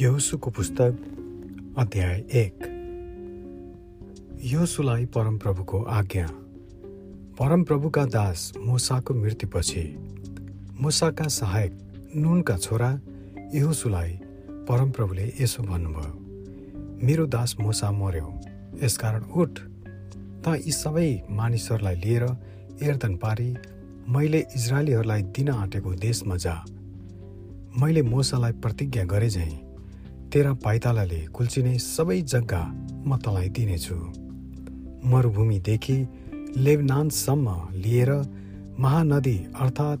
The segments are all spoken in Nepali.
यहोसुको पुस्तक अध्याय एक। यहोसुलाई परमप्रभुको आज्ञा। परमप्रभुका दास मुसाको मृत्युपछि मुसाका सहायक नुनका छोरा यहोसुलाई परमप्रभुले यसो भन्नुभयो मेरो दास मुसा मर्यो यसकारण उठ। त यी सबै मानिसहरूलाई लिएर एर्दन पारी मैले इजरायलीहरूलाई दिन आँटेको देशमा जा। मैले मोसालाई प्रतिज्ञा गरे झैँ तेरा पाइतालाले कुल्चिने सबै जग्गा म तँलाई दिनेछु। मरुभूमिदेखि लेबनानसम्म लिएर महानदी अर्थात्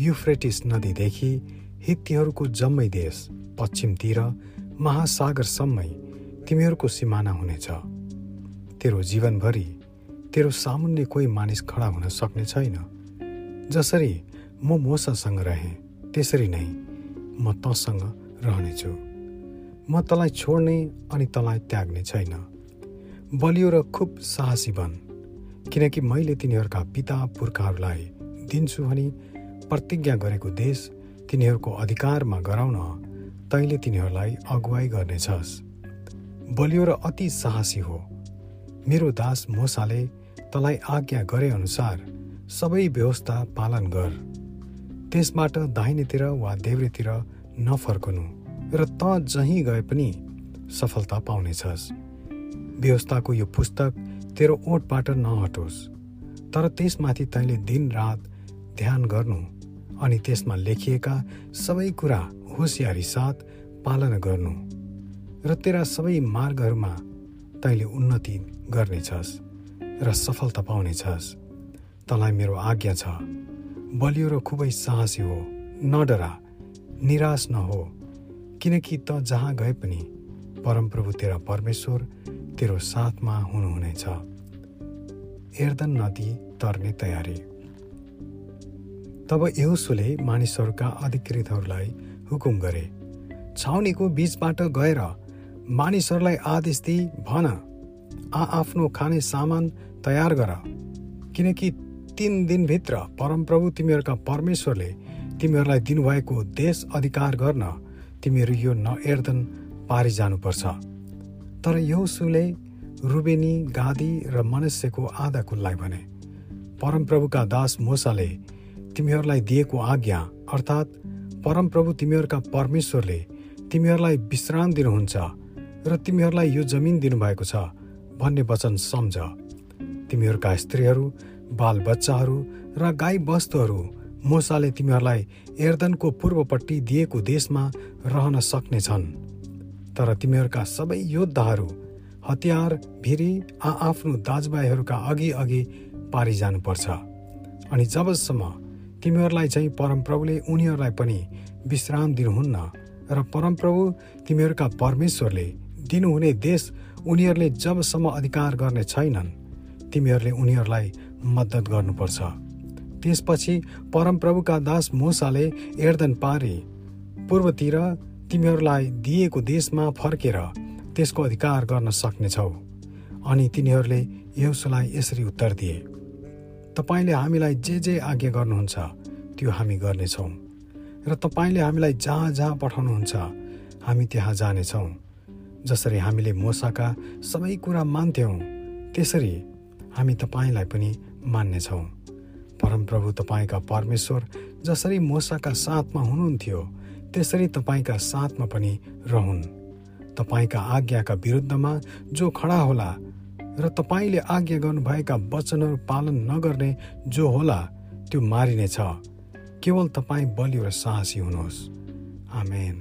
युफ्रेटिस नदीदेखि हित्तीहरूको जम्मै देश पश्चिमतिर महासागरसम्मै तिमीहरूको सिमाना हुनेछ। तेरो जीवनभरि तेरो सामुन्ने कोही मानिस खडा हुन सक्ने छैन। जसरी म मोसासँग रहेँ त्यसरी नै म तँसँग रहनेछु। म तँलाई छोड्ने अनि तँलाई त्याग्ने छैन। बलियो र खुब साहसी बन किनकि मैले तिनीहरूका पिता पुर्खाहरूलाई दिन्छु भनी प्रतिज्ञा गरेको देश तिनीहरूको अधिकारमा गराउन तैँले तिनीहरूलाई अगुवाई गर्नेछस्। बलियो र अति साहसी हो। मेरो दास मोसाले तँलाई आज्ञा गरे अनुसार सबै व्यवस्था पालन गर। त्यसबाट दाहिनेतिर वा देब्रेतिर नफर्कनु। र त जहीँ गए पनि सफलता पाउनेछस्। व्यवस्थाको यो पुस्तक तेरो ओठबाट नहटोस् तर त्यसमाथि तैँले दिन रात ध्यान गर्नु अनि त्यसमा लेखिएका सबै कुरा होसियारी साथ पालना गर्नु र तेरा सबै मार्गहरूमा तैँले उन्नति गर्नेछस् र सफलता पाउनेछस्। तँलाई मेरो आज्ञा छ बलियो र खुबै साहसी हो नडरा निराश नहो। किनकि त जहाँ गए पनि परमप्रभु तेरा परमेश्वर तेरो साथमा हुनुहुनेछ। एर्दन नदी तर्ने तयारी। तब यहुसुले मानिसहरूका अधिकृतहरूलाई हुकुम गरे। छाउनीको बीचबाट गएर मानिसहरूलाई आदेश दिई भन आफ्नो खाने सामान तयार गर। किनकि तिन दिनभित्र परमप्रभु तिमीहरूका परमेश्वरले तिमीहरूलाई दिनुभएको देश अधिकार गर्न तिमीहरू यो नएर्दन पारी जानुपर्छ। तर यौसुले रुबेनी गादी र मनुष्यको आधा कुललाई भने परमप्रभुका दास मोसाले तिमीहरूलाई दिएको आज्ञा अर्थात् परमप्रभु तिमीहरूका परमेश्वरले तिमीहरूलाई विश्राम दिनुहुन्छ र तिमीहरूलाई यो जमिन दिनुभएको छ भन्ने वचन सम्झ। तिमीहरूका स्त्रीहरू बालबच्चाहरू र गाई वस्तुहरू मोसाले तिमीहरूलाई एर्दनको पूर्वपट्टि दिएको देशमा रहन सक्नेछन्। तर तिमीहरूका सबै योद्धाहरू हतियार भिरी आआफ्नो दाजुभाइहरूका अघि अघि पारि जानुपर्छ अनि जबसम्म तिमीहरूलाई चाहिँ परमप्रभुले उनीहरूलाई पनि विश्राम दिनुहुन्न र परमप्रभु तिमीहरूका परमेश्वरले दिनुहुने देश उनीहरूले जबसम्म अधिकार गर्ने छैनन् तिमीहरूले उनीहरूलाई मद्दत गर्नुपर्छ। त्यसपछि परमप्रभुका दास मोसाले एर्दन पारे। पूर्वतिर तिमीहरूलाई दिएको देशमा फर्केर त्यसको अधिकार गर्न सक्नेछौ। अनि तिनीहरूले यौसुलाई यसरी उत्तर दिए तपाईँले हामीलाई जे जे आज्ञा गर्नुहुन्छ त्यो हामी गर्नेछौँ। र तपाईँले हामीलाई जहाँ जहाँ पठाउनुहुन्छ हामी त्यहाँ जानेछौँ। जसरी हामीले मोसाका सबै कुरा मान्थ्यौँ त्यसरी हामी तपाईँलाई पनि मान्नेछौँ। परमप्रभु तपाईँका परमेश्वर जसरी मोसाका साथमा हुनुहुन्थ्यो त्यसरी तपाईँका साथमा पनि रहन्। तपाईँका आज्ञाका विरुद्धमा जो खडा होला र तपाईँले आज्ञा गर्नुभएका वचनहरू पालन नगर्ने जो होला त्यो मारिनेछ। केवल तपाईँ बलियो र साहसी हुनुहोस्। आमेन।